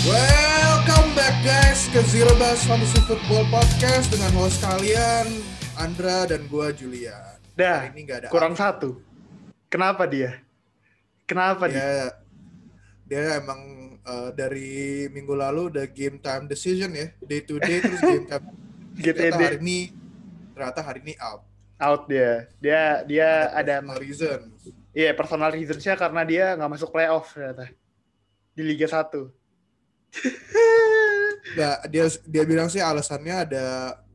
Welcome back guys ke Zero Bus Fantasy Football Podcast dengan host kalian Andra dan gua Julian. Dah, Hari ini nggak ada kurang satu. Kenapa dia? Kenapa dia? dia dia emang eh, dari minggu lalu udah game time decision ya, day to day terus game time. Ternyata hari GTD ini ternyata hari ini out. out dia. Dia dia ada personal reason. iya personal reasons-nya karena dia nggak masuk playoff ternyata di Liga 1. Nggak, dia dia bilang sih alasannya ada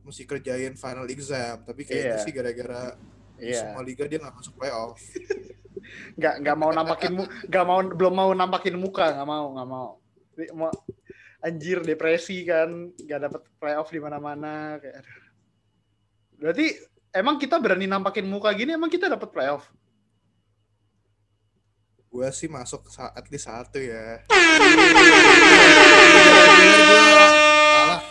mesti kerjain final exam, tapi kayaknya Iya. sih gara-gara di Iya. semua liga dia nggak masuk playoff. Nggak nggak mau nampakin nggak mau belum mau nampakin muka, nggak mau, nggak mau. Mau anjir depresi kan, nggak dapet playoff di mana-mana kayak. Berarti emang kita berani nampakin muka gini emang kita dapet playoff? Gue sih masuk sa- at least satu ya. kalah.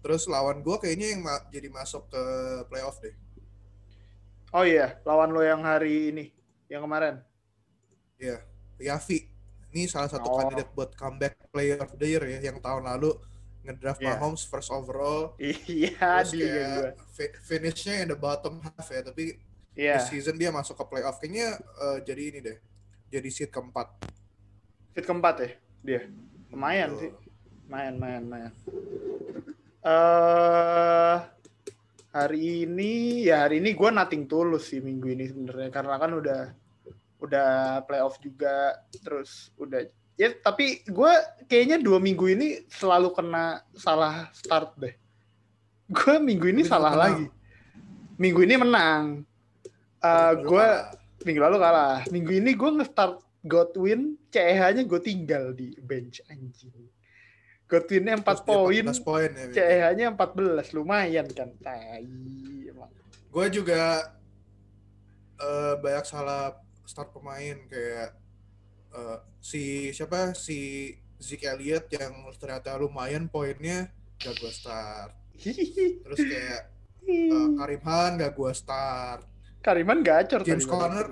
Terus lawan gue kayaknya yang ma- jadi masuk ke playoff deh. Oh iya, lawan lo yang hari ini, yang kemarin. Iya, Yavi. Ini salah satu Oh. kandidat buat comeback player of the year ya, yang tahun lalu ngedraft Iya. Mahomes first overall. Iya, Terus di Liga kayak fi- finishnya in the bottom half ya, tapi Iya, this season dia masuk ke playoff. Kayaknya eh, jadi ini deh, jadi seat keempat. fit keempat ya dia. Lumayan Gitu. sih. Lumayan, lumayan, lumayan. Eh hari ini ya hari ini gue nothing tulus sih minggu ini sebenarnya karena kan udah udah playoff juga terus udah ya tapi gue kayaknya dua minggu ini selalu kena salah start deh gue minggu ini salah menang. lagi minggu ini menang Eh Lu gue minggu lalu kalah. Minggu ini gue nge-start Godwin, CEH-nya gue tinggal di bench anjing. Godwinnya 4 Terus dia poin, 14 poin ya. CEH-nya 14, lumayan kan. Tai gue juga eh, banyak salah start pemain kayak eh, si siapa si Zeke Elliott yang ternyata lumayan poinnya gak gue start terus kayak Karim Han gak gue start Kariman gacor James tadi. Conner.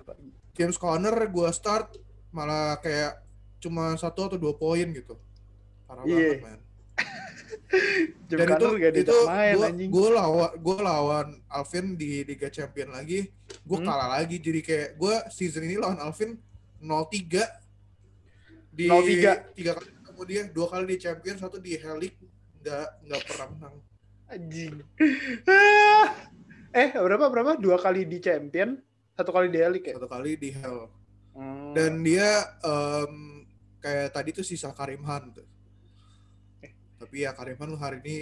James Conner gue start malah kayak cuma satu atau dua poin gitu parah Iya. banget man dan itu gak itu main gue anjing. gue lawan gue lawan Alvin di Liga Champion lagi gue Hmm. kalah lagi jadi kayak gue season ini lawan Alvin 0-3 di 0-3. tiga kali ketemu dia dua kali di Champion satu di League nggak nggak pernah menang Anjing. Eh, berapa berapa? Dua kali di champion, satu kali di Elik ya? satu kali di Hell Hmm. dan dia em, kayak tadi tuh sisa Karim Han tuh. Tapi ya Karim Han hari ini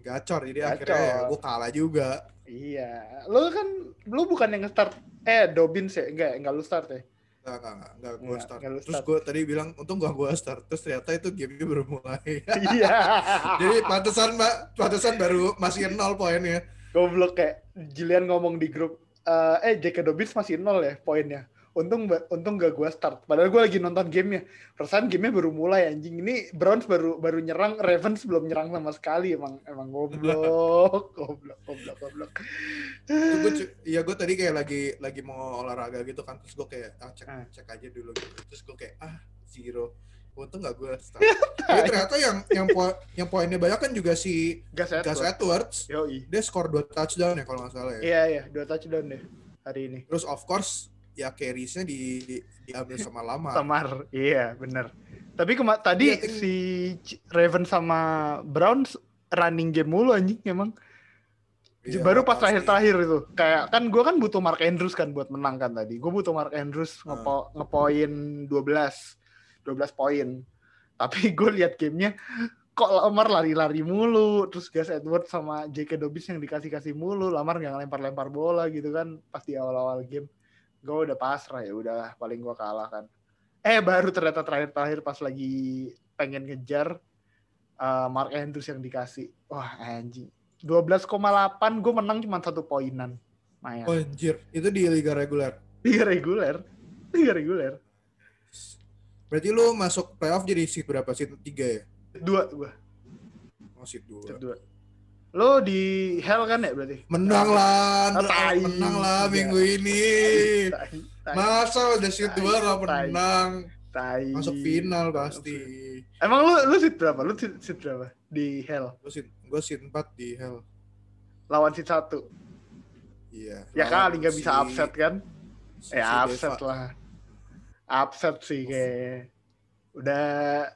gacor jadi Gacor. akhirnya ya gue kalah juga Iya, lo kan lo bukan yang nge-start eh Dobbins ya? Enggak, enggak lu start ya? Enggak, enggak, enggak, enggak gue start. enggak lu Terus start. gue tadi bilang, untung gak gue start. Terus ternyata itu gamenya baru mulai. Iya. Jadi pantesan, mbak, pantesan baru masih nol poinnya. Goblok kayak Julian ngomong di grup eh eh J.K. Dobbins masih nol ya poinnya. Untung untung gak gue start. Padahal gue lagi nonton gamenya. Perasaan gamenya baru mulai anjing. Ini Browns baru baru nyerang, Ravens belum nyerang sama sekali. Emang emang goblok, goblok, goblok, goblok. Itu gue, ya tadi kayak lagi lagi mau olahraga gitu kan. Terus gue kayak, ah, cek, Ah. cek aja dulu gitu. Terus gue kayak, ah zero. Untung gak gue start. Tapi ternyata yang yang poin yang poinnya banyak kan juga si Gas Gus Edwards. Edwards. Yoi. Dia skor 2 touchdown ya kalau nggak salah ya. Iya iya, dua touchdown deh hari ini. Terus of course ya carries-nya di, di diambil sama lama. Samar, iya bener. Tapi kema tadi ting- si Raven sama Browns running game mulu anjing emang. Iya, Baru pas pasti. terakhir-terakhir itu. Kayak kan gue kan butuh Mark Andrews kan buat menang kan tadi. Gue butuh Mark Andrews Hmm. ngepo ngepoin 12. 12 poin. Tapi gue lihat gamenya kok Lamar lari-lari mulu. Terus Gus Edwards sama J.K. Dobbins yang dikasih-kasih mulu. Lamar nggak ngelempar-lempar bola gitu kan pas di awal-awal game. Gue udah pasrah ya udah paling gue kalah kan. Eh baru ternyata terakhir-terakhir pas lagi pengen ngejar uh, Mark Andrews yang dikasih. Wah anjing. 12,8 gue menang cuma satu poinan. Mayan. Oh, anjir, itu di liga reguler. Liga reguler. Liga reguler. Berarti lu masuk playoff jadi seat berapa? Seat 3 ya? Dua gue. Oh, seat 2. Dua. Lo di hell kan ya berarti? Menang lah, Ah, menang lah minggu ini. Tai, tai. Masa udah 2 gak Tai. menang? Tai. Masuk final pasti. Emang lu lu seat berapa? Lu seat, seat berapa di Hell? Gue seat, gue seat 4 di Hell. Lawan seat 1. Iya. Ya kali nggak bisa si- upset kan? si Ya Deva. upset lah. Upset sih kayak udah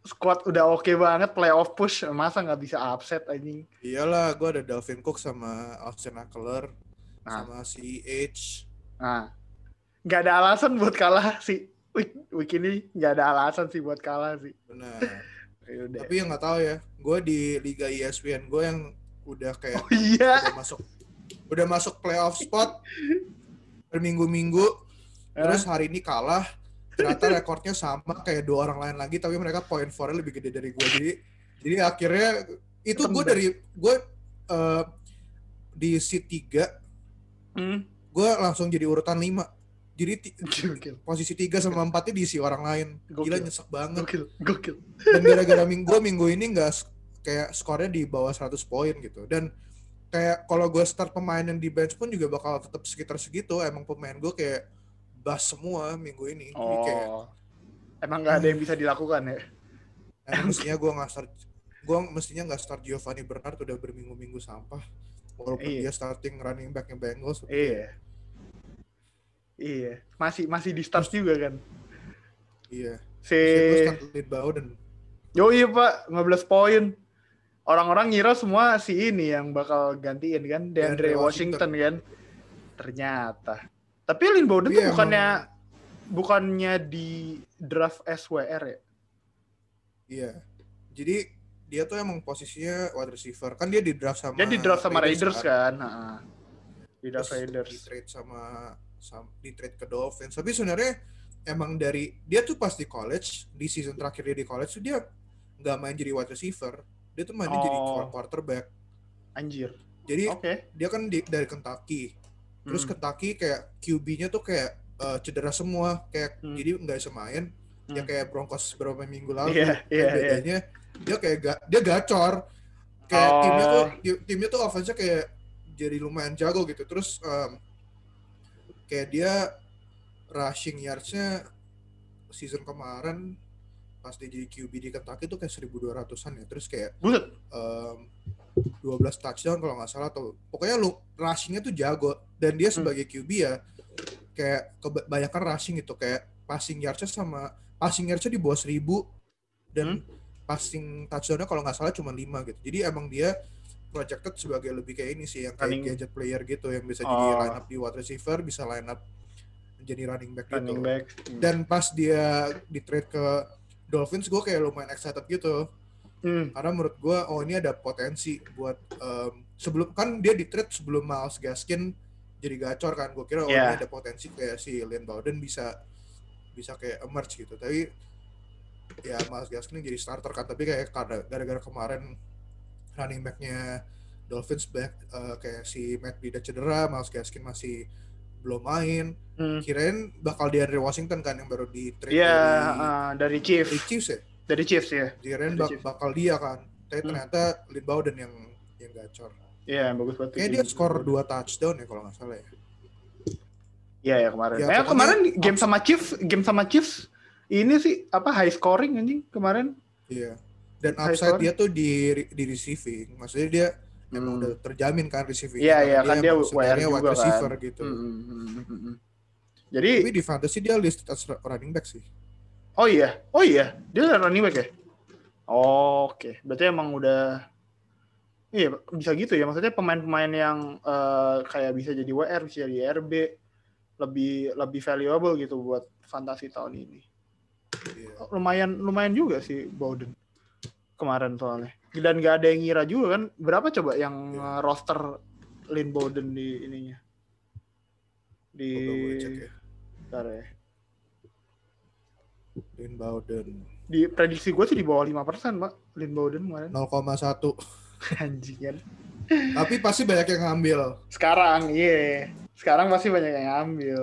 squad udah oke banget playoff push masa nggak bisa upset anjing. Iyalah, gue ada Dalvin Cook sama Austin Eckler Nah. sama si H. Nah, nggak ada alasan buat kalah sih. Week, week ini nggak ada alasan sih buat kalah sih. Benar. Ya. Tapi yang nggak tahu ya, gue di Liga ESPN gue yang udah kayak Oh iya. udah masuk udah masuk playoff spot berminggu-minggu terus hari ini kalah ternyata rekornya sama kayak dua orang lain lagi tapi mereka poin fornya lebih gede dari gue jadi jadi akhirnya itu gue dari gue eh, di seat 3 Hmm. gue langsung jadi urutan 5 jadi Gokil, posisi 3 sama 4 nya diisi orang lain. Gila Gokil. nyesek banget. Gokil, gokil. dan gara-gara minggu minggu ini nggak s- kayak skornya di bawah 100 poin gitu. Dan kayak kalau gue start pemain yang di bench pun juga bakal tetap sekitar segitu. Emang pemain gue kayak bas semua minggu ini jadi kayak Oh. Emang nggak ada yang bisa dilakukan ya? eh, mestinya gue nggak start gue mestinya nggak start Giovanni Bernard udah berminggu-minggu sampah walaupun Iya. dia starting running backnya Bengals Iya. Iya, masih masih di start juga kan. iya Si Lynn Bowden Yo iya pak, 15 poin. Orang-orang ngira semua si ini yang bakal gantiin kan, DeAndre DeAndre Washington. kan. Ternyata. Tapi Lin Bowden Tapi tuh emang- bukannya bukannya di draft SWR ya? iya jadi dia tuh emang posisinya wide receiver kan dia di draft sama Dia di draft sama Raiders kan. kan. Heeh. Di draft terus Raiders. di trade sama, sam- di trade ke Dolphins tapi sebenarnya emang dari dia tuh pas di college di season terakhir dia di college tuh dia nggak main jadi wide receiver dia tuh mainnya jadi Oh. quarterback Anjir. jadi Oke. dia kan di- dari Kentucky terus Hmm. Kentucky kayak QB-nya tuh kayak eh, cedera semua kayak Hmm. jadi nggak bisa main ya Hmm. kayak Broncos beberapa minggu lalu Iya, Tapi iya, iya. bedanya dia kayak ga- dia gacor kayak Oh. timnya tuh ti- timnya tuh offense kayak jadi lumayan jago gitu terus em, kayak dia rushing yards-nya season kemarin pas dia jadi QB di Kentucky tuh kayak 1200-an ya terus kayak Buset. em, 12 touchdown kalau nggak salah atau pokoknya lu rushing-nya tuh jago dan dia Hmm. sebagai QB ya kayak kebanyakan rushing gitu kayak passing yards-nya sama passing yards-nya di bawah 1000 dan passing touchdown-nya kalau nggak salah cuma 5 gitu. Jadi emang dia projected sebagai lebih kayak ini sih yang kayak Running- gadget player gitu yang bisa jadi Oh. line up di wide receiver, bisa line up jadi running back Running gitu. back. Dan pas dia di trade ke Dolphins gue kayak lumayan excited gitu Hmm. karena menurut gue oh ini ada potensi buat em, sebelum kan dia di trade sebelum Miles Gaskin jadi gacor kan gue kira oh Yeah. ada potensi kayak si Lynn Bowden bisa bisa kayak emerge gitu tapi ya Miles Gaskin jadi starter kan tapi kayak karena gara-gara kemarin running backnya Dolphins back eh, kayak si Matt Breida cedera Miles Gaskin masih belum main Hmm. kirain bakal di Washington kan yang baru di trade Iya, dari, uh, dari Chief. dari Chiefs ya Dari Chiefs ya. kirain bak- Chiefs. bakal dia kan tapi Hmm. ternyata Lynn Bowden yang yang gacor Iya, bagus banget. Kayaknya dia skor 2 touchdown ya kalau nggak salah ya. Iya ya kemarin. Ya, eh kemarin game sama Chiefs, game sama Chiefs ini sih apa high scoring anjing kemarin. Iya. Dan High upside dia tuh di di receiving. Maksudnya dia emang Hmm. udah terjamin kan receiving. Iya, iya, kan dia emang sebenarnya wide juga receiver kan. gitu. Hmm, hmm, hmm, hmm, hmm. Jadi, Tapi di fantasy dia listed as running back sih. oh iya, oh iya, dia running back ya. Oh, Oke, berarti emang udah Iya, bisa gitu ya. Maksudnya pemain-pemain yang eh, kayak bisa jadi WR, bisa jadi RB, lebih lebih valuable gitu buat fantasi tahun ini. Iya. lumayan lumayan juga sih Bowden kemarin soalnya dan nggak ada yang ngira juga kan berapa coba yang uh, roster Lin Bowden di ininya di cek ya. bentar ya. Lynn Bowden di prediksi gue sih di bawah 5% pak Lin Bowden kemarin 0,1. Kan Tapi pasti banyak yang ngambil. sekarang iya sekarang pasti banyak yang ngambil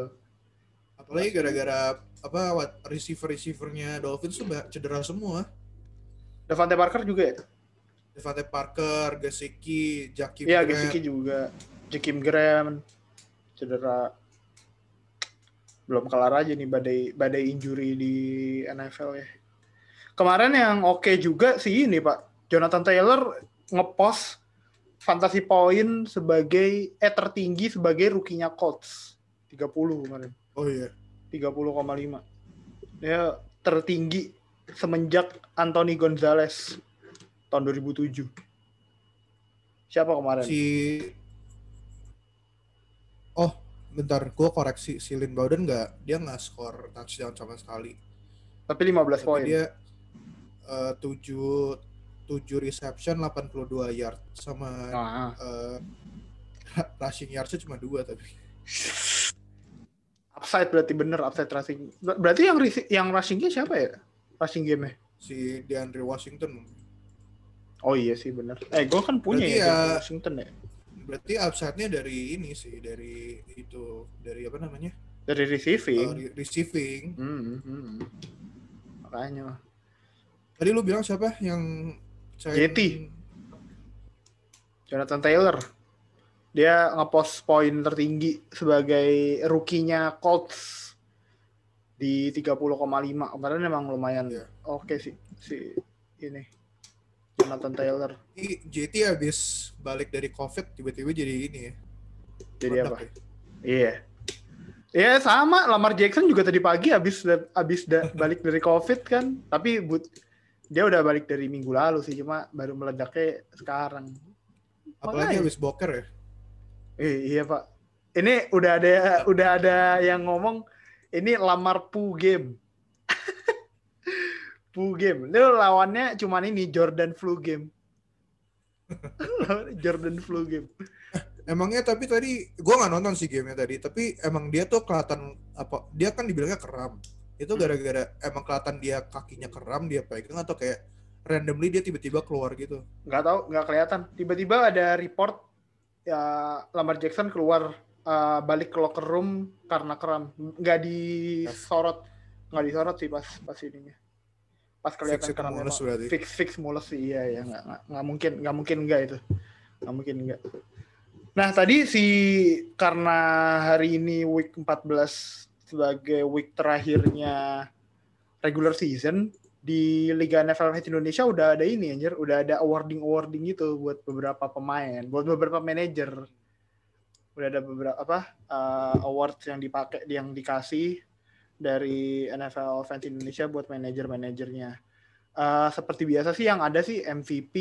Apalagi gara-gara apa receiver-receivernya Dolphins tuh cedera semua. Devante Parker juga ya Devante Parker, Gesicki, Jakim iya. Gesicki juga Jakim Graham cedera belum kelar aja nih badai badai injury di NFL ya. Kemarin yang oke juga sih ini Pak Jonathan Taylor ngepost fantasy point sebagai eh tertinggi sebagai rukinya Colts 30 kemarin. Oh iya. 30,5. Dia tertinggi semenjak Anthony Gonzalez tahun 2007. Siapa kemarin? Si Oh, bentar, gue koreksi si Lin Bowden nggak, dia nggak skor touchdown sama sekali. Tapi 15 Tapi poin. dia eh, 7 7 reception 82 yard sama Nah, eh, rushing yardsnya cuma dua tapi. upside berarti bener upside rushing. Ber- Berarti yang yang rushingnya siapa ya? Rushing game Si DeAndre Washington Oh iya sih bener. Eh gue kan punya Berarti ya, ya- Washington ya. berarti upside-nya dari ini sih, dari itu dari apa namanya? Dari receiving. re- receiving. Hmm, hmm, hmm. Makanya. Tadi lu bilang siapa yang JT. Jonathan Taylor. Dia ngepost poin tertinggi sebagai rukinya Colts di 30,5. Kemarin emang lumayan Iya. oke sih si ini Jonathan Taylor. JT habis balik dari COVID tiba-tiba jadi ini ya. Jadi meledak apa? ya. Iya. Ya sama Lamar Jackson juga tadi pagi habis habis da- balik dari Covid kan. Tapi but, dia udah balik dari minggu lalu sih cuma baru meledaknya sekarang. Apalagi habis boker ya. Eh, iya pak. Ini udah ada udah ada yang ngomong ini lamar pu game. pu game. Itu lawannya cuman ini Jordan flu game. Jordan flu game. Emangnya tapi tadi gua nggak nonton sih gamenya tadi, tapi emang dia tuh kelihatan apa? Dia kan dibilangnya keram. Itu Hmm. gara-gara emang kelihatan dia kakinya keram, dia pegang atau kayak randomly dia tiba-tiba keluar gitu. Nggak tahu, nggak kelihatan. Tiba-tiba ada report ya Lamar Jackson keluar uh, balik ke locker room karena kram. Nggak disorot, nggak disorot sih pas pas ininya. Pas kelihatan Fix mulus berarti. Fix fix mulus sih iya ya nggak nggak- nggak mungkin nggak mungkin enggak itu. Nggak mungkin enggak. Nah, tadi si karena hari ini week 14 sebagai week terakhirnya regular season di Liga NFL Indonesia udah ada ini anjir, udah ada awarding-awarding gitu buat beberapa pemain, buat beberapa manajer. Udah ada beberapa apa uh, awards yang dipakai yang dikasih dari NFL Fans Indonesia buat manajer-manajernya. Uh, seperti biasa sih yang ada sih MVP,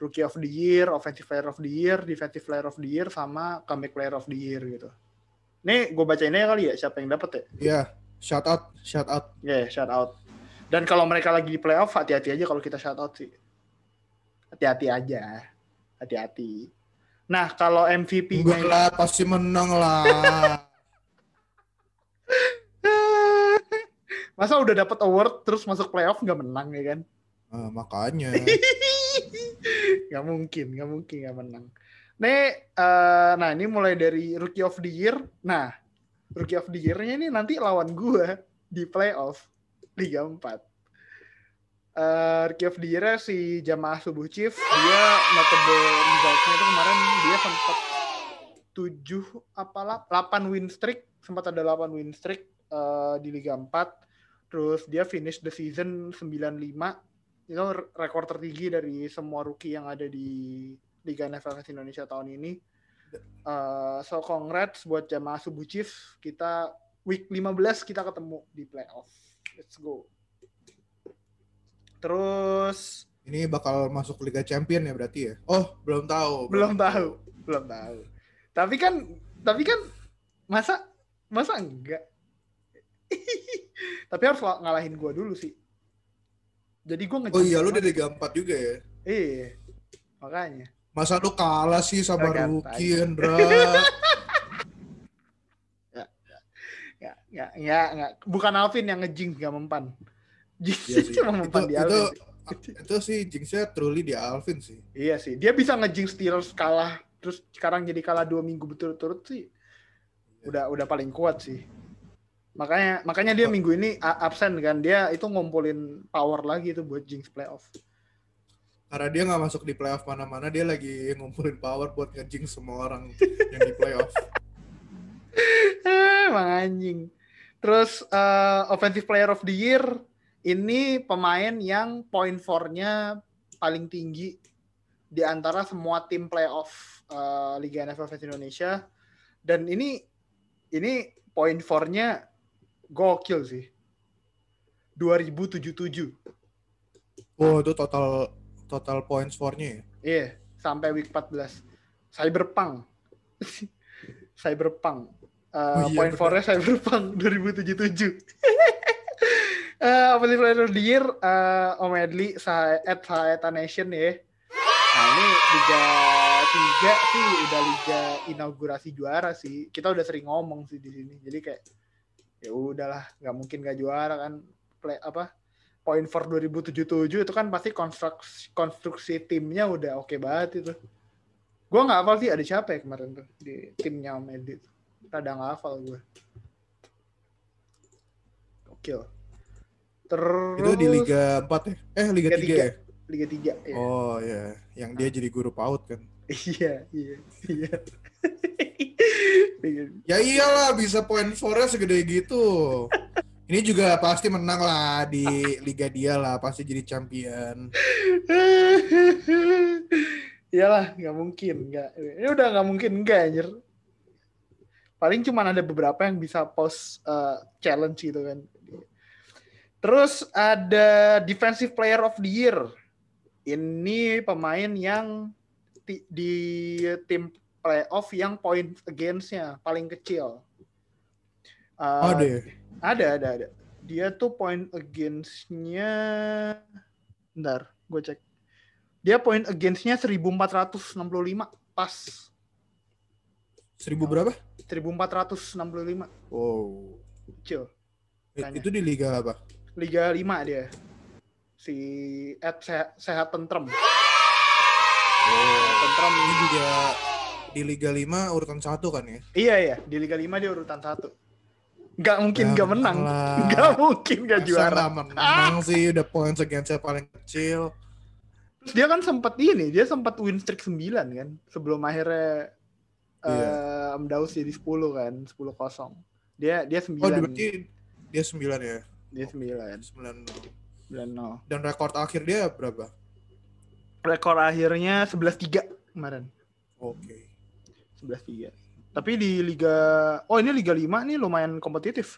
Rookie of the Year, Offensive Player of the Year, Defensive Player of the Year, sama Comeback Player of the Year gitu. Nih, gue bacainnya kali ya, siapa yang dapat ya? Iya, shout out, shout out. Ya, yeah, shout out. Dan kalau mereka lagi di playoff, hati-hati aja kalau kita shout out sih. Hati-hati aja. Hati-hati. Nah, kalau MVP Enggak lah, pasti menang lah. Masa udah dapat award terus masuk playoff nggak menang ya kan? Nah, makanya. Nggak mungkin, nggak mungkin nggak menang. Nih, eh, nah ini mulai dari Rookie of the Year. Nah, Rookie of the Year-nya ini nanti lawan gua di playoff Liga 4. Eh, Rookie of the Year si Jamaah Subuh Chief, dia notable results-nya itu kemarin dia sempat 7 apa 8 win streak, sempat ada 8 win streak eh, di Liga 4. Terus dia finish the season 95 itu rekor tertinggi dari semua rookie yang ada di Liga NFL Indonesia tahun ini. Uh, so congrats buat jamaah Subuh Chief. Kita week 15 kita ketemu di playoff. Let's go. Terus Ini bakal masuk Liga Champion ya berarti ya? Oh, belum tahu. belum tahu, belum tahu. Tapi kan tapi kan masa masa enggak? tapi harus ngalahin gua dulu sih. Jadi gua Oh iya, lu di Liga 4 juga ya? Iya. Makanya. Masa lu kalah sih sama tanya. Indra? Ya, ya, ya, ya. Bukan Alvin yang ngejing gak mempan. Jinx Iya sih. cuma mempan itu, di itu, Alvin. itu sih jinxnya truly di Alvin sih. Iya sih. Dia bisa ngejing Steelers kalah terus sekarang jadi kalah dua minggu berturut-turut sih. Udah udah paling kuat sih. Makanya makanya dia Oh. minggu ini absen kan. Dia itu ngumpulin power lagi itu buat Jinx playoff. Karena dia nggak masuk di playoff mana-mana, dia lagi ngumpulin power buat ngejinx semua orang yang di playoff. Emang anjing. Terus eh, offensive player of the year ini pemain yang point for-nya paling tinggi di antara semua tim playoff eh, Liga NFL Fans Indonesia dan ini ini point for-nya gokil sih. 2077. Oh, itu total total points for-nya ya. Iya, sampai week 14. Cyberpunk. Cyberpunk. Uh, Oh iya, point for-nya Cyberpunk 2077. Uh, Offensive Player of the Year, uh, Om Edli, at Saeta Nation ya. Nah ini Liga 3 sih udah Liga inaugurasi juara sih. Kita udah sering ngomong sih di sini. Jadi kayak ya udahlah, nggak mungkin nggak juara kan. Play apa? Point for 2077 itu kan pasti konstruksi konstruksi timnya udah oke banget itu. Gua nggak hafal sih ada siapa ya kemarin tuh di timnya Om tuh. Rada nggak hafal gue. Oke. Terus Itu di Liga 4 ya? Eh, Liga, Liga 3 tiga. ya? Liga 3 ya. Oh, ya. Yang dia jadi guru PAUD kan. Iya, iya, iya. Ya iyalah, bisa point for-nya segede gitu. Ini juga pasti menang lah di Liga dia lah, pasti jadi champion. Iyalah, nggak mungkin, nggak. Ini udah nggak mungkin nggak anjir. Paling cuma ada beberapa yang bisa post uh, challenge gitu kan. Terus ada defensive player of the year. Ini pemain yang di tim playoff yang point against-nya paling kecil. Uh, Ada ya? Ada, ada, ada. Dia tuh point against-nya Bentar, gue cek. Dia point against-nya 1465 pas. 1000 berapa? 1465 Wow. kecil. Tanya. Itu di Liga apa? Liga 5 dia. Si Ed sehat, sehat tentrem. Oh. Tentrem. Ini juga di Liga 5 urutan satu kan ya? Iya iya, di Liga 5 dia urutan satu. Gak mungkin Ya, gak menang. lah. Gak mungkin gak Masa juara. nggak menang sih, udah points against paling kecil. Terus dia kan sempat ini, dia sempat win streak 9 kan sebelum akhirnya Iya. eh Om Daus jadi 10 kan, 10-0. Dia dia 9. Oh, berarti dia 9 ya? dia 9. 9 9-0. Dan rekor akhir dia berapa? Rekor akhirnya 11-3 kemarin. Oke. 11-3. Tapi di Liga Oh, ini Liga 5 nih lumayan kompetitif.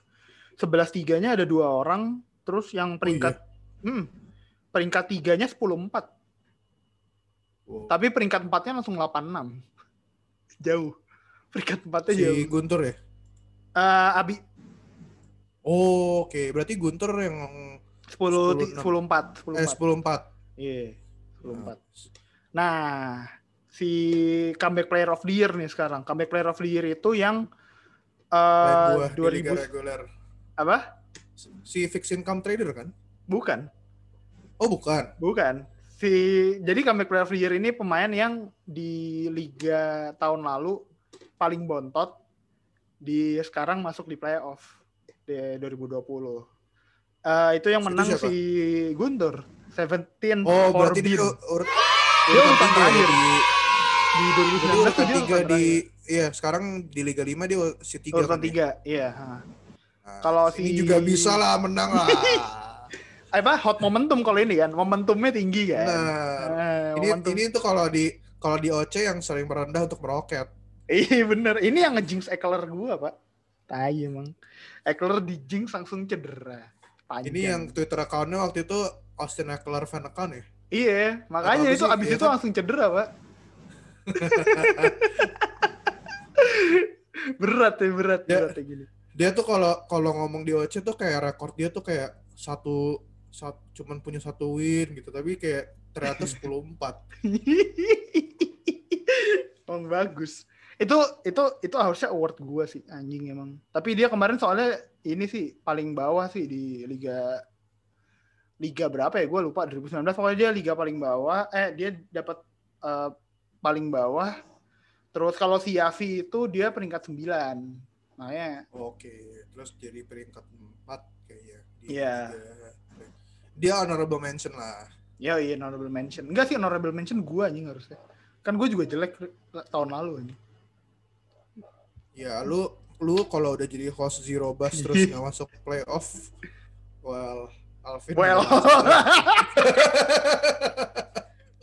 11-3-nya ada dua orang, terus yang peringkat hmm, peringkat tiganya 10-4. Wow. Tapi peringkat 4-nya langsung 8-6. Jauh. Peringkat 4-nya Si jauh. Guntur ya? Eh, Abi Oh, Oke, berarti Guntur yang 10 ti- 10-6. 10-4, 10-4. eh 10-4. Iya, 10-4. Nah, si comeback player of the year nih sekarang. Comeback player of the year itu yang eh di Liga 2000 reguler. apa? Si fixed income trader kan? Bukan, Oh, bukan. bukan. Si jadi comeback player of the year ini pemain yang di liga tahun lalu paling bontot di sekarang masuk di playoff di 2020. Eh itu yang Itu menang siapa? si Guntur. 17 Oh, for berarti dia Dia urutan terakhir. di di berarti 2019 tuh urutan dia urutan di iya sekarang di Liga 5 dia si tiga urutan kan ya? tiga, iya. ha. Nah, Kalau ini si- juga bisa lah menang lah. apa hot momentum kalau ini kan momentumnya tinggi kan. Eh, ini momentum. ini tuh kalau di kalau di OC yang sering merendah untuk meroket. iya bener ini yang ngejinx Eckler gua pak tai emang Eckler di jinx langsung cedera Panjang. Ini yang Twitter account-nya waktu itu Austin Eckler fan account ya. iya makanya Atau itu abis Iya itu kan? langsung cedera pak berat ya berat Ya. berat ya gini Dia tuh kalau kalau ngomong di OC tuh kayak rekor dia tuh kayak satu sat, cuman punya satu win gitu tapi kayak ternyata 10-4. Emang bagus. Itu itu itu harusnya award gua sih anjing emang. Tapi dia kemarin soalnya ini sih paling bawah sih di liga liga berapa ya? Gua lupa 2019 pokoknya dia liga paling bawah. Eh dia dapat eh, paling bawah. Terus kalau si Yavi itu dia peringkat 9. Makanya Oke, terus jadi peringkat 4 kayaknya. Iya. Liga. Dia honorable mention lah. ya iya honorable mention. Enggak sih honorable mention gua anjing harusnya. Kan gue juga jelek tahun lalu anjing. Ya, lu lu kalau udah jadi host zero bus terus nggak masuk playoff, well, Alvin. Well.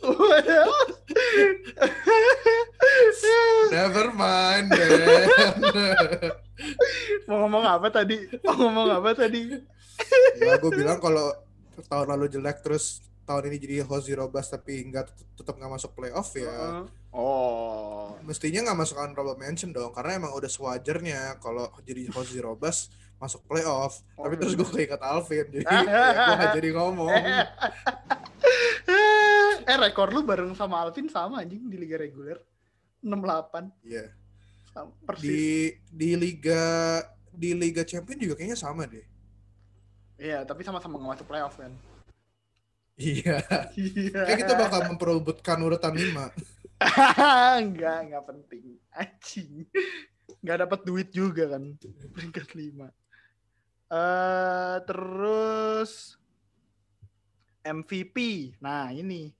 Well. Never mind. Mau ngomong apa tadi? Mau ngomong apa tadi? ya, gue bilang kalau tahun lalu jelek terus tahun ini jadi host zero bus tapi nggak tetap nggak masuk playoff ya. Oh. Mestinya nggak masuk honorable mention dong, karena emang udah sewajarnya kalau jadi host zero bus masuk playoff. Oh, tapi terus gue keinget Alvin, jadi ya, gue jadi ngomong. eh rekor lu bareng sama Alvin sama anjing di liga reguler 68 Iya. sama persis. Di di liga di liga champion juga kayaknya sama deh. Iya, tapi sama-sama nggak masuk playoff kan. Iya. Iya. Kayak kita bakal memperebutkan urutan 5. enggak, enggak penting. Anjing. Enggak dapat duit juga kan. Peringkat 5. eh terus MVP. Nah, ini.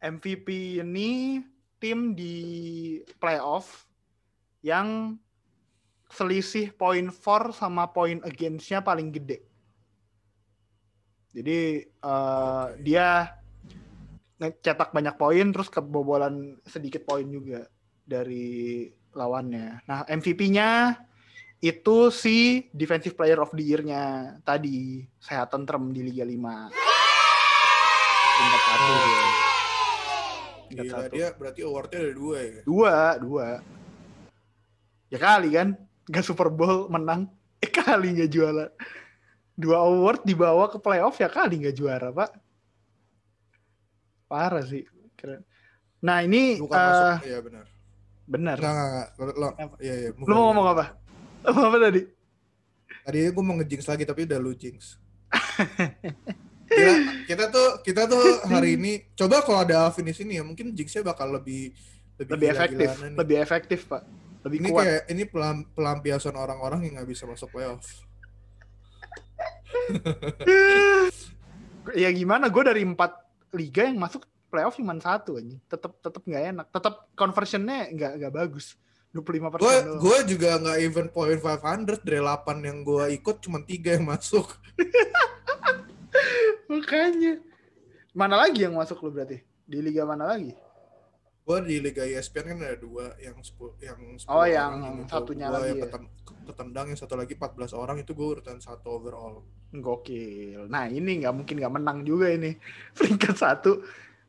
MVP ini tim di playoff yang selisih poin for sama poin against-nya paling gede. Jadi eh, dia ngecetak banyak poin terus kebobolan sedikit poin juga dari lawannya. Nah, MVP-nya itu si Defensive Player of the Year-nya tadi, Sehat Tentrem di Liga 5. Tingkat satu. Gila satu. dia berarti awardnya ada dua ya. Dua, dua. Ya kali kan, gak Super Bowl menang, eh kali gak juara. Dua award dibawa ke playoff ya kali gak juara, Pak. Parah sih. Keren. Nah ini Bukan eh, masuk. Iya benar. benar. Enggak enggak enggak. Lo, lo- Apa? iya iya. Lu mau ngomong apa? Mau apa tadi? Tadi gue mau ngejinx lagi tapi udah lu jinx. Gila, kita tuh kita tuh hari ini coba kalau ada Alvin di sini ya mungkin jinxnya bakal lebih lebih, Lebih efektif, nih. lebih efektif, Pak. Lebih ini kuat. kayak ini pelam- pelampiasan orang-orang yang nggak bisa masuk playoff. ya gimana? Gue dari empat liga yang masuk playoff cuma satu aja. Tetap tetap nggak enak. Tetap conversionnya nggak nggak bagus. 25 persen. Gue gue juga nggak even point 500 dari 8 yang gue ikut cuma tiga yang masuk. Makanya. Mana lagi yang masuk lu berarti? Di liga mana lagi? Gue di Liga ESPN kan ada dua yang 10 yang 10 Oh, yang orang satunya Gua lagi yang ya. keten- ketendang yang satu lagi 14 orang itu gue urutan satu overall. Gokil. Nah ini nggak mungkin nggak menang juga ini. Peringkat satu,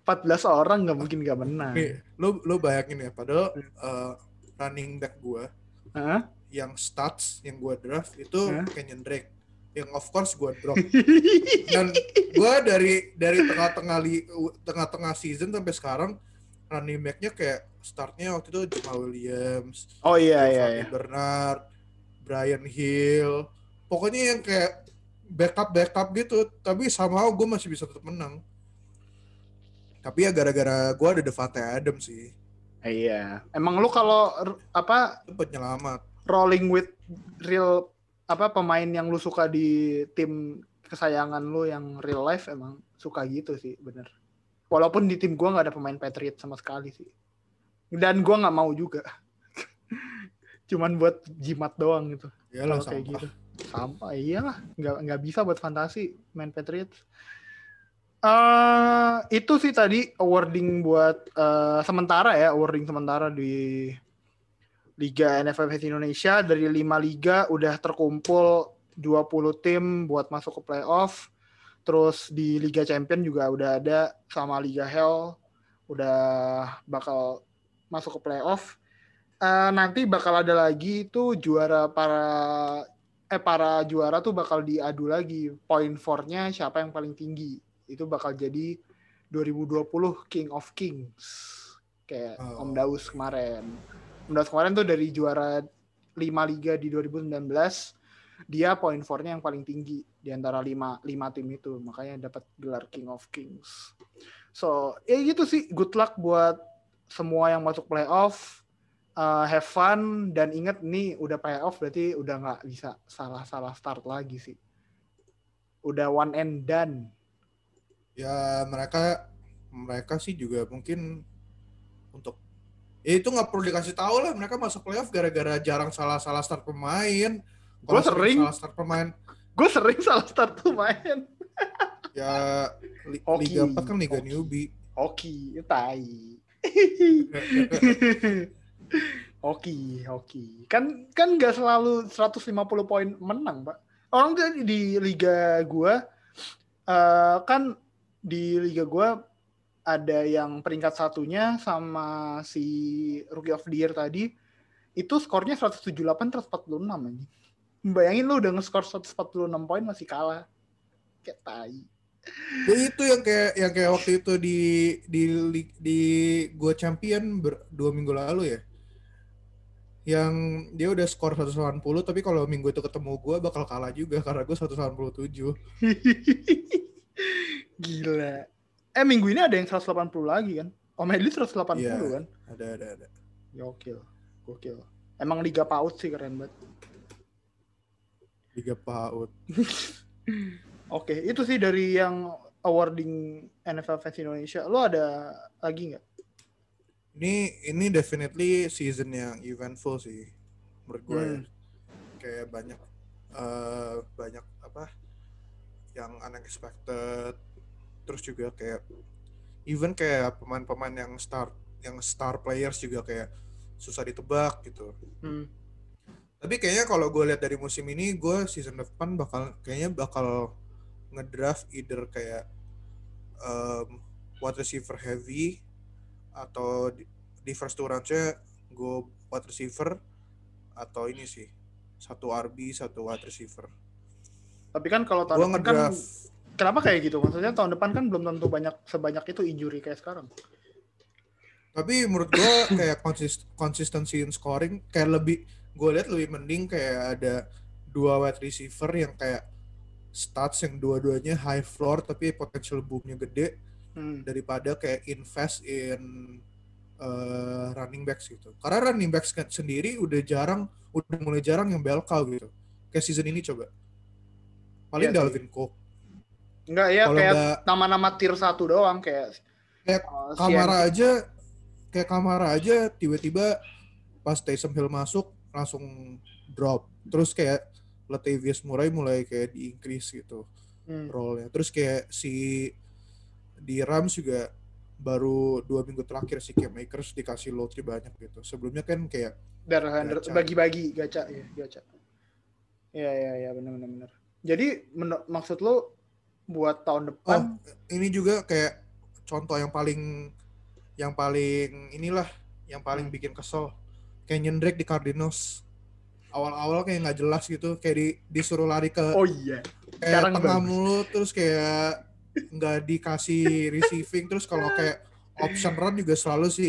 14 orang nggak mungkin nggak menang. Nih, lu lu bayangin ya, padahal uh, running back gue Hah? yang stats yang gue draft itu Hah? Kenyon Drake. Yang of course gue drop. Dan gue dari dari tengah-tengah li, tengah-tengah season sampai sekarang running back-nya kayak startnya waktu itu Jamal Williams, oh iya iya. Iya. Bernard, Brian Hill. Pokoknya yang kayak backup backup gitu, tapi somehow gue masih bisa tetap menang. Tapi ya gara-gara gue ada Devante Adams sih, Iya. Emang lu kalau apa penyelamat. rolling with real apa pemain yang lu suka di tim kesayangan lu yang real life emang suka gitu sih bener. Walaupun di tim gua nggak ada pemain Patriot sama sekali sih. Dan gua nggak mau juga. Cuman buat jimat doang gitu. Yalah kalau kayak gitu. Sampah iyalah nggak nggak bisa buat fantasi main Patriots. Eh itu sih tadi awarding buat eh, sementara ya awarding sementara di Liga NFL Indonesia dari 5 liga udah terkumpul 20 tim buat masuk ke playoff. Terus di Liga Champion juga udah ada sama Liga Hell udah bakal masuk ke playoff. Eh, nanti bakal ada lagi itu juara para eh para juara tuh bakal diadu lagi point for-nya siapa yang paling tinggi. Itu bakal jadi 2020 King of Kings kayak Oh. Om Daus kemarin. Daus kemarin tuh dari juara 5 liga di 2019 dia point for-nya yang paling tinggi di antara 5 5 tim itu makanya dapat gelar King of Kings. So, ya gitu sih good luck buat semua yang masuk playoff. Uh, have fun dan ingat nih udah playoff berarti udah nggak bisa salah-salah start lagi sih. Udah one and done. Ya mereka mereka sih juga mungkin untuk Ya itu nggak perlu dikasih tahu lah. Mereka masuk playoff gara-gara jarang salah-salah start pemain. Kalau sering. salah start pemain. Gue sering salah start tuh main. Ya li- Hoki. Liga 4 kan Liga Hoki. newbie. Hoki, tai. hoki, hoki. Kan kan nggak selalu 150 poin menang, Pak. Orang tuh di liga gua eh, kan di liga gua ada yang peringkat satunya sama si Rookie of the Year tadi itu skornya 178 146 anjing. Bayangin lu udah nge-score 146 poin masih kalah. Kayak tai. Ya itu yang kayak yang kayak waktu itu di di di, di gua champion ber- dua minggu lalu ya. Yang dia udah skor 180 tapi kalau minggu itu ketemu gua bakal kalah juga karena gua 187. Gila. Eh minggu ini ada yang 180 lagi kan? Om Edli 180 Iya. kan? Ada ada ada. Gokil. Gokil. Emang Liga PAUD sih keren banget. Liga PAUD. Oke, itu sih dari yang awarding NFL Fans Indonesia. Lo ada lagi nggak? Ini ini definitely season yang eventful sih menurut gue ya. Hmm. Kayak banyak eh banyak apa yang unexpected. Terus juga kayak even kayak pemain-pemain yang star yang star players juga kayak susah ditebak gitu. Hmm. Tapi kayaknya kalau gue lihat dari musim ini, gue season depan bakal kayaknya bakal ngedraft either kayak um, wide receiver heavy atau di, di first two rounds-nya gue wide receiver atau ini sih satu RB satu wide receiver. Tapi kan kalau Gue tahun depan kan ngedraft kenapa kayak gitu? Maksudnya tahun depan kan belum tentu banyak sebanyak itu injury kayak sekarang. tapi menurut gue kayak konsist consistency in scoring kayak lebih gue lihat lebih mending kayak ada dua wide receiver yang kayak stats yang dua-duanya high floor tapi potential boomnya gede Hmm. daripada kayak invest in uh, running backs gitu. Karena running backs kan sendiri udah jarang, udah mulai jarang yang bell cow gitu. Kayak season ini coba. Paling sih. Dalvin Cook. Enggak ya Kalau kayak nama-nama tier 1 doang kayak Kayak uh, Kamara Andrew- aja, kayak Kamara aja tiba-tiba pas Taysom Hill masuk langsung drop. Terus kayak Latavius Murray mulai kayak di-increase gitu Hmm. role-nya. Terus kayak si di Rams juga baru dua minggu terakhir si Cam Akers dikasih loadnya banyak gitu. Sebelumnya kan kayak bagi-bagi gacha ya, gacha. Iya iya iya benar benar benar. Jadi maksud lo buat tahun depan ini juga kayak contoh yang paling yang paling inilah yang paling Hmm. bikin kesel. Kenyon Drake di Cardinals awal-awal kayak nggak jelas gitu kayak di, disuruh lari ke Oh iya. kayak sekarang tengah bagus. mulu terus kayak nggak dikasih receiving terus kalau kayak option run juga selalu si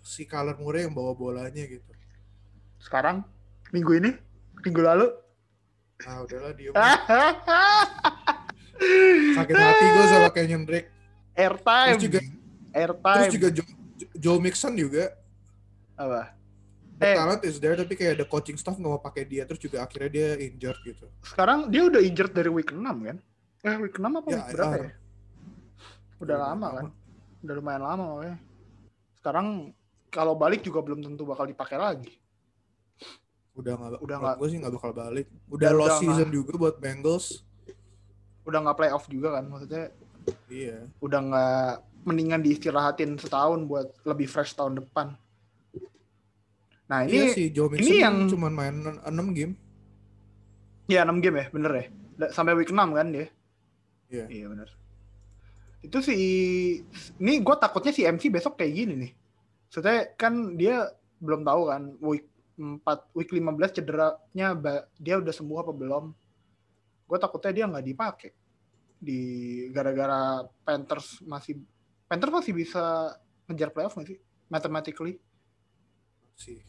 si Kyler Murray yang bawa bolanya gitu. Sekarang minggu ini, minggu lalu. Ah udahlah diem. Ah. Sakit hati gue sama Kenyon Drake. Airtime. Terus juga Airtime. terus juga Joe, Joe Mixon juga apa? the Eh. talent is there tapi kayak ada coaching staff nggak mau pakai dia terus juga akhirnya dia injured gitu. Sekarang dia udah injured dari week 6 kan? Eh week 6 apa Ya, week berapa IR. ya? Udah lama kan? Udah lumayan lama makanya. Sekarang kalau balik juga belum tentu bakal dipakai lagi. Udah nggak Udah udah nggak- gue sih nggak bakal balik. Udah Dan lost udah season juga buat Bengals. Udah nggak playoff juga kan? Maksudnya Iya. udah nggak mendingan diistirahatin setahun buat lebih fresh tahun depan. Nah ini iya sih Joe Mixon ini yang cuma main 6 game. ya 6 game ya, bener ya? Sampai week 6 kan dia? Iya. Iya bener. Itu si ini gue takutnya si MC besok kayak gini nih. Maksudnya kan dia belum tahu kan week 4 week 15 cederanya dia udah sembuh apa belum. Gue takutnya dia nggak dipakai di gara-gara Panthers masih Panthers masih bisa ngejar playoff nggak sih? Mathematically Sih.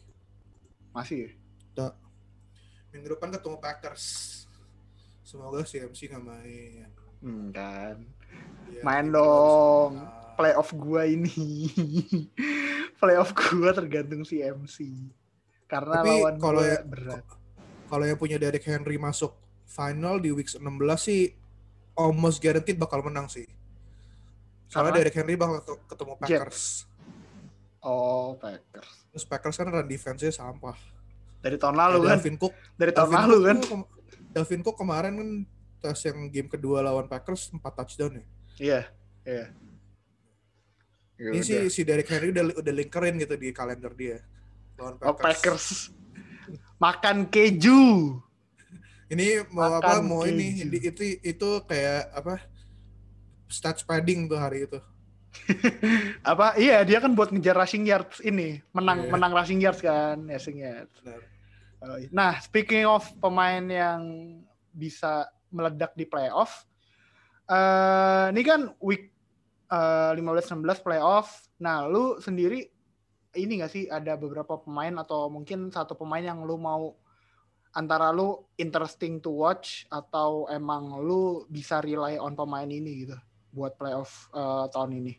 masih ya. Minggu depan ketemu Packers. Semoga si MC nggak main. Hmm, kan. Iya, Main dong. menang. Playoff gua ini. playoff gua tergantung si MC. Karena Tapi lawan kalau ya- berat. Kalau yang punya Derek Henry masuk final di week 16 sih almost guaranteed bakal menang sih. Soalnya Karena? Derek Henry bakal ketemu. Packers. Oh, Packers. Terus Packers kan run defense-nya sampah. Dari tahun lalu Ya, kan. Dalvin Cook, Dari tahun Dalvin lalu Cook kan. Dalvin Cook kemarin kan tes yang game kedua lawan Packers 4 touchdown ya. Iya, iya. Ya Ini udah. sih si Derrick Henry udah udah linkerin gitu di kalender dia. Lawan Oh, Packers. Packers. Makan keju. Ini mau apa? Makan Mau ini keju. itu itu kayak apa? Stats padding tuh hari itu. Apa? Iya, dia kan buat ngejar rushing yards ini. Menang Iya. menang rushing yards kan, rushing yards. Benar. Oh. Nah, speaking of pemain yang bisa meledak di playoff, eh ini kan week eh, 15-16 playoff. Nah, lu sendiri ini gak sih ada beberapa pemain atau mungkin satu pemain yang lu mau antara lu interesting to watch atau emang lu bisa rely on pemain ini gitu buat playoff eh, tahun ini?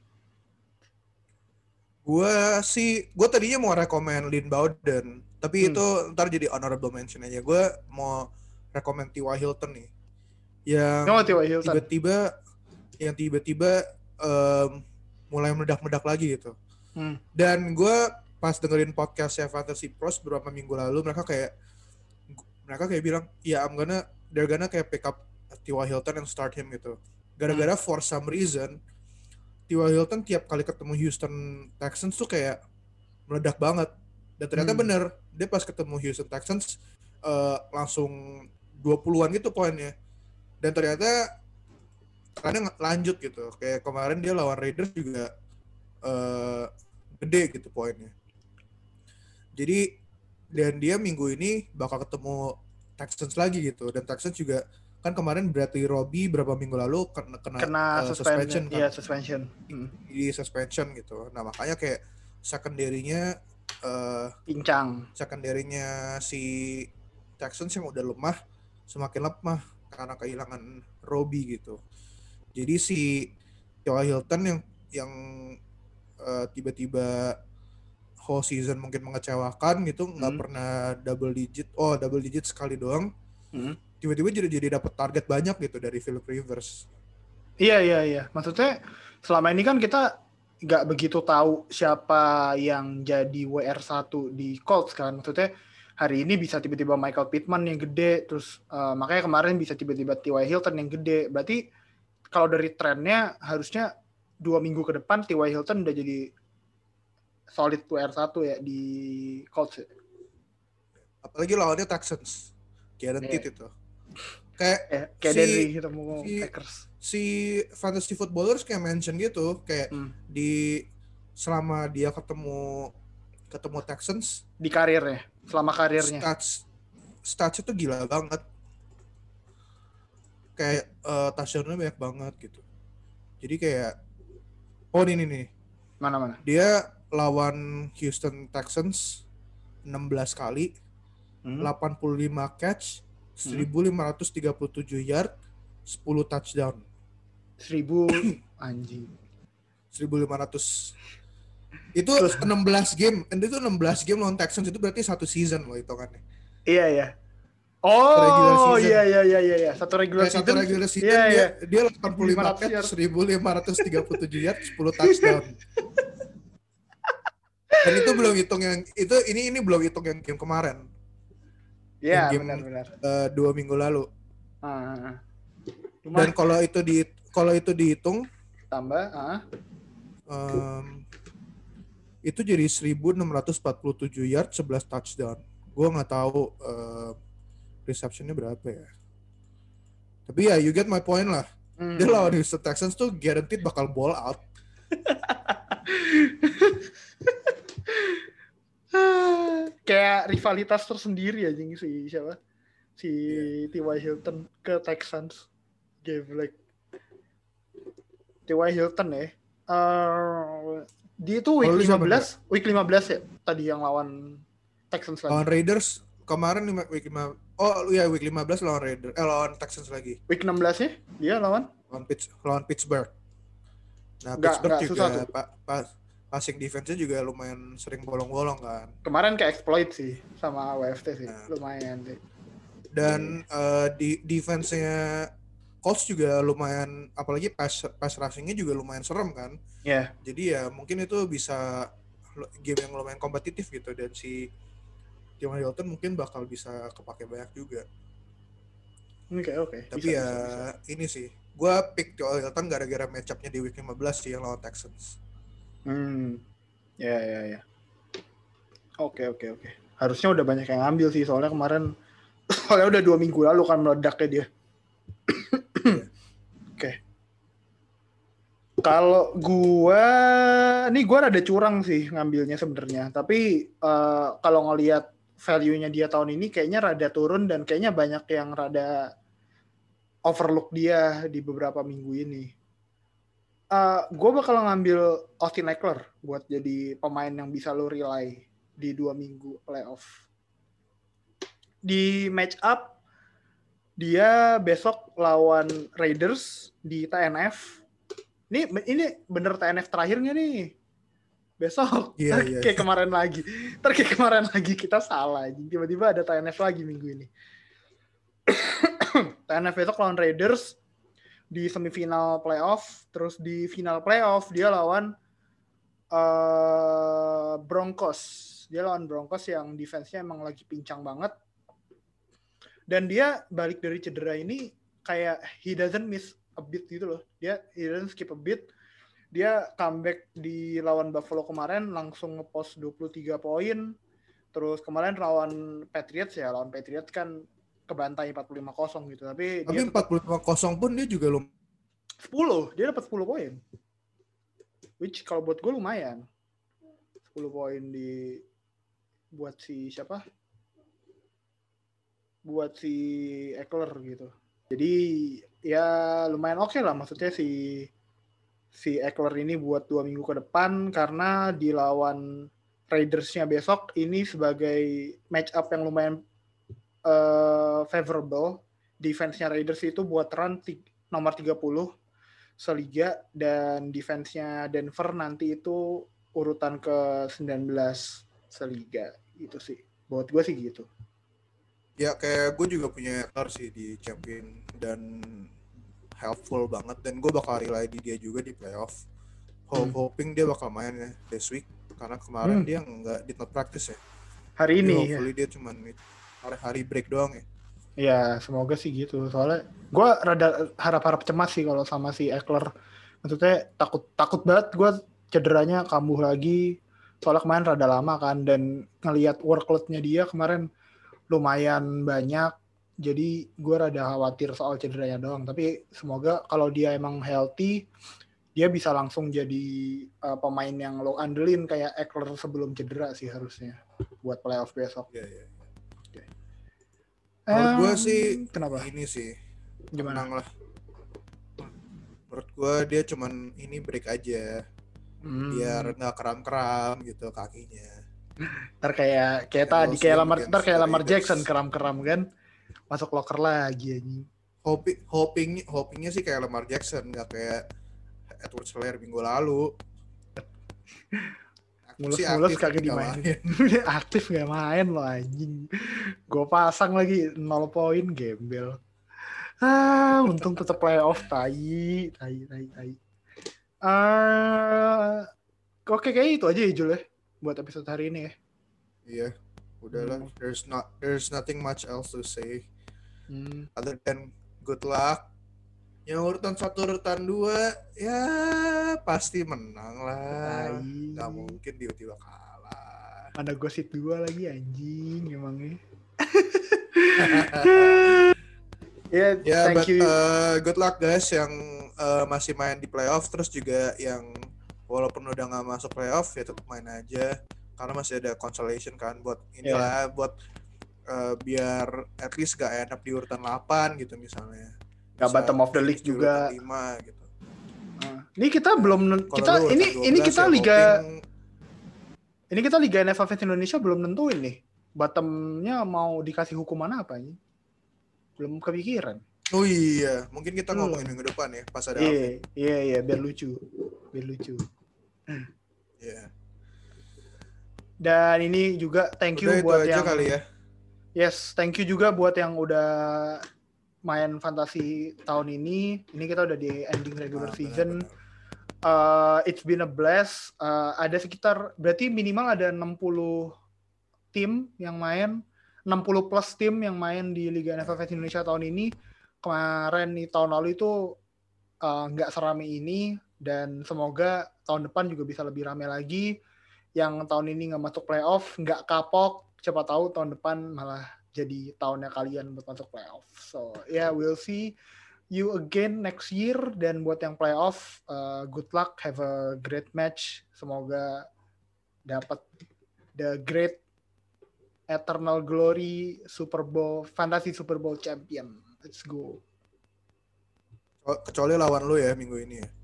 Gue sih, gue tadinya mau rekomend Lynn Bowden, tapi Hmm. itu ntar jadi honorable mention aja. Gue mau rekomend T.Y. Hilton nih, yang Oh, tiba-tiba, yang tiba-tiba em, mulai meledak-meledak lagi gitu. Hmm. Dan gue pas dengerin podcastnya Fantasy Pros beberapa minggu lalu, mereka kayak mereka kayak bilang, ya I'm gonna, they're gonna kayak pick up T.Y. Hilton and start him gitu. Gara-gara for some reason, T.Y. Hilton tiap kali ketemu Houston Texans tuh kayak meledak banget. Dan ternyata Hmm. bener, dia pas ketemu Houston Texans eh, langsung 20-an gitu poinnya. Dan ternyata ng- lanjut gitu. Kayak kemarin dia lawan Raiders juga eh, gede gitu poinnya. Jadi dan dia minggu ini bakal ketemu Texans lagi gitu. Dan Texans juga kan kemarin Bradley Robbie berapa minggu lalu kena kena, Kena eh, suspension, kan iya suspension. Hmm. di suspension gitu. Nah makanya kayak secondary-nya eh Pincang. secondary-nya si Texans yang udah lemah semakin lemah karena kehilangan Robbie gitu. Jadi si T.Y. Hilton yang yang eh, tiba-tiba whole season mungkin mengecewakan gitu nggak Hmm. pernah double digit oh double digit sekali doang Hmm. tiba-tiba jadi jadi dapat target banyak gitu dari Philip Rivers Iya iya iya. Maksudnya selama ini kan kita nggak begitu tahu siapa yang jadi WR1 di Colts kan. Maksudnya hari ini bisa tiba-tiba Michael Pittman yang gede, terus eh, makanya kemarin bisa tiba-tiba T.Y. Hilton yang gede. Berarti kalau dari trennya harusnya dua minggu ke depan T.Y. Hilton udah jadi solid WR1 ya di Colts. ya. apalagi lawannya Texans guaranteed Iya. itu kayak Eh, kayak Si- dari ketemu si- Packers. si fantasy footballers kayak mention gitu kayak Hmm. di selama dia ketemu ketemu Texans Di karirnya, selama karirnya. stats stats itu gila banget kayak eh touchdown-nya banyak banget gitu jadi kayak oh ini nih, nih Mana-mana. dia lawan Houston Texans 16 kali Hmm. 85 catch 1537 yard 10 touchdown 1000 anjing. 1500 itu 16 game and itu 16 game lawan Texans itu berarti satu season loh hitungannya Iya iya. Regular Oh iya iya iya iya iya. Satu regular satu season. regular season Iya, dia iya. dia 85 1500 yard. catch 1537 yard 10 touchdown dan itu belum hitung yang itu ini ini belum hitung yang game kemarin Iya Game- benar benar. eh, dua minggu lalu ah. dan kalau itu di kalau itu dihitung tambah. Ah. em, itu jadi 1647 yard 11 touchdown gue nggak tahu eh, receptionnya berapa ya tapi ya you get my point lah Hmm. dia lawan Houston Texans tuh guaranteed bakal ball out Kayak rivalitas tersendiri aja si siapa? Si Iya. T.Y. Hilton ke Texans. Game like T.Y. Hilton ya. Eh dia itu week siapa, 15, week 15 ya tadi yang lawan Texans lawan lagi. Raiders kemarin lima- week 5 oh ya week 15 lawan Raiders eh lawan Texans lagi Week 16 ya dia lawan lawan Pitts lawan Pittsburgh nah Pittsburgh nggak susah juga tuh. pa- pa- passing defense-nya juga lumayan sering bolong-bolong kan kemarin ke exploit sih sama WFT sih Nah. lumayan sih dan eh, di defense-nya Colts juga lumayan apalagi pass pass rushing-nya juga lumayan serem kan ya jadi ya mungkin itu bisa game yang lumayan kompetitif gitu dan si Tim Hilton mungkin bakal bisa kepake banyak juga. Oke oke. Tapi Bisa, ya bisa, bisa. ini sih, gue pick Joel Hilton gara-gara matchupnya di week 15 sih yang lawan Texans. Hmm. Ya ya ya. Oke oke oke. Harusnya udah banyak yang ngambil sih soalnya kemarin soalnya udah dua minggu lalu kan meledaknya dia. Oke. Kalau gua, nih gua rada curang sih ngambilnya sebenarnya. Tapi eh, kalau ngelihat value-nya dia tahun ini kayaknya rada turun dan kayaknya banyak yang rada overlook dia di beberapa minggu ini. Eh gue bakal ngambil Austin Eckler buat jadi pemain yang bisa lo rely di dua minggu playoff. Di match up dia besok lawan Raiders di TNF. Ini ini bener TNF terakhirnya nih. Besok. Ntar iya. kayak kemarin lagi. Ntar kayak kemarin lagi kita salah. Tiba-tiba ada TNF lagi minggu ini. TNF besok lawan Raiders di semifinal playoff, terus di final playoff dia lawan eh, Broncos. Dia lawan Broncos yang defense-nya emang lagi pincang banget. Dan dia balik dari cedera ini kayak he doesn't miss a beat gitu loh. Dia he doesn't skip a beat. Dia comeback di lawan Buffalo kemarin langsung ngepost 23 poin. Terus kemarin lawan Patriots ya, lawan Patriots kan kebantai 45-0 gitu. Tapi, Tapi dia tetap- 45-0 pun dia juga lum 10 dia dapat 10 poin. Which kalau buat gue lumayan. 10 poin di buat si siapa? Buat si Eckler gitu. Jadi ya lumayan oke lah maksudnya si si Eckler ini buat dua minggu ke depan karena dilawan Raidersnya besok ini sebagai match up yang lumayan eh, favorable defense-nya Raiders itu buat run nomor 30 seliga dan defense-nya Denver nanti itu urutan ke 19 seliga gitu sih. Buat gue sih gitu. ya kayak gue juga punya Eckler sih di champion dan helpful banget dan gue bakal rely di dia juga di playoff. Hope, Hmm. Hoping dia bakal main ya this week karena kemarin Hmm. dia nggak did not practice ya. Hari Jadi ini ya. hopefully dia cuman hari hari break doang ya. Ya, semoga sih gitu. Soalnya gue rada harap-harap cemas sih kalau sama si Eckler. Maksudnya takut takut banget gue cederanya kambuh lagi. Soalnya kemarin rada lama kan dan ngelihat workload-nya dia kemarin lumayan banyak. Jadi gue rada khawatir soal cederanya doang. Tapi semoga kalau dia emang healthy, dia bisa langsung jadi uh, pemain yang lo andelin kayak Eckler sebelum cedera sih harusnya buat playoff besok. Iya, iya. Menurut gua Em, sih kenapa? Ini sih Gimana? menang lah. Menurut gue dia cuman ini break aja Hmm. biar nggak kram-kram gitu kakinya. ntar kayak kayak tadi kayak Lamar ntar kayak Lamar. Jackson keram-keram kan masuk locker lagi anjing. Hoping hoping hopingnya sih kayak Lamar Jackson nggak kayak Edward Slayer minggu lalu. Mulus-mulus kagak dimainin. main. Aktif gak main lo anjing. Gue pasang lagi 0 poin gembel. Ah, untung tetap playoff tai, tai, tai, tai. Ah, oke kayak itu aja ya Jul ya buat episode hari ini ya. Iya, udahlah. Hmm. There's not there's nothing much else to say Hmm. other than good luck. Yang urutan satu urutan dua ya pasti menang lah. Nggak mungkin tiba-tiba kalah. Ada gosip dua lagi anjing emangnya. Ya, Ya, thank but you. uh, good luck guys yang uh, masih main di playoff terus juga yang walaupun udah nggak masuk playoff ya tetap main aja karena masih ada consolation kan buat inilah buat uh, biar at least gak end up di urutan 8 gitu misalnya. Gak bottom of the league juga. 5 gitu. Ah. Ini kita belum Kalau kita ini ini 12 kita ya liga hoping- ini kita liga NFL Fans Indonesia belum nentuin nih. Bottomnya mau dikasih hukuman apa nih? Belum kepikiran. Oh iya, mungkin kita Belum. ngomongin minggu depan ya pas ada. Iya, iya, iya, biar lucu. Biar lucu. Iya. Dan ini juga thank you Udah itu buat aja yang kali ya. Yes, thank you juga buat yang udah main fantasi tahun ini. Ini kita udah di ending regular Nah, season. benar-benar. Uh, it's been a blast. Uh, ada sekitar berarti minimal ada 60 tim yang main, 60 plus tim yang main di Liga NFF Indonesia tahun ini. Kemarin nih tahun lalu itu uh, nggak uh, serame ini dan semoga tahun depan juga bisa lebih rame lagi. Yang tahun ini nggak masuk playoff, nggak kapok, siapa tahu tahun depan malah jadi tahunnya kalian buat masuk playoff. So yeah, we'll see you again next year. Dan buat yang playoff uh, good luck. Have a great match. Semoga dapat the great eternal glory Super Bowl fantasy Super Bowl champion. Let's go. Kecuali lawan lu ya minggu ini ya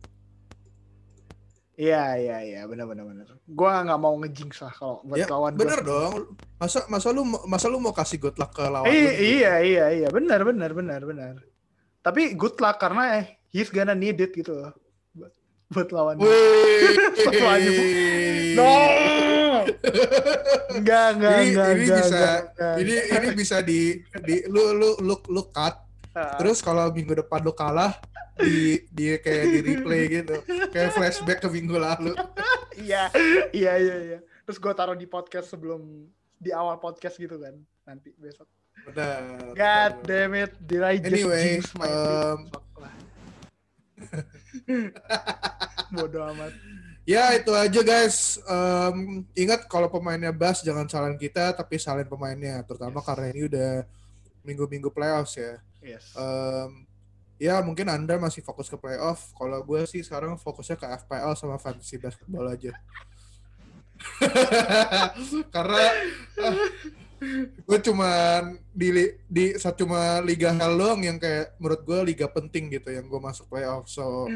Iya iya iya benar benar benar. Gua nggak mau ngejinx lah kalau buat ya, lawan Bener gua. dong. Masa masa lu masa lu mau kasih good luck ke lawan I, lu? Iya iya iya benar benar benar benar. Tapi good luck karena eh, he's gonna need it gitu loh. Buat, buat lawan. no. Enggak, enggak, ini, enggak, ini enggak, bisa enggak, ini ini bisa di di lu lu lu lu cut. Terus kalau minggu depan lu kalah di di kayak di replay gitu. Kayak flashback ke minggu lalu. iya, iya, iya, iya. Terus gue taruh di podcast sebelum di awal podcast gitu kan nanti besok. Benar. God benar. damn it, did I just anyway, jinx my um, Bodoh amat. Ya itu aja guys. Um, ingat kalau pemainnya Bas jangan salin kita tapi salin pemainnya, terutama yes. karena ini udah minggu-minggu playoffs ya. Yes. Um, ya mungkin anda masih fokus ke playoff. Kalau gue sih sekarang fokusnya ke FPL sama fantasy basketball aja. karena uh, gue cuman di di satu cuma liga hell doang yang kayak menurut gue liga penting gitu yang gue masuk playoff so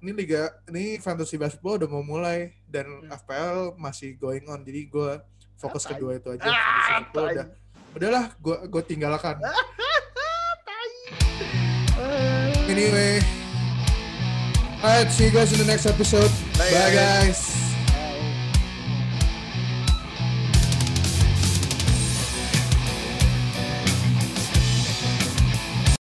ini liga ini fantasy basketball udah mau mulai dan hmm. FPL masih going on jadi gue fokus ah, kedua itu aja ah, udah udahlah gue gue tinggalkan anyway. Alright see you guys in the next episode. Bye, bye guys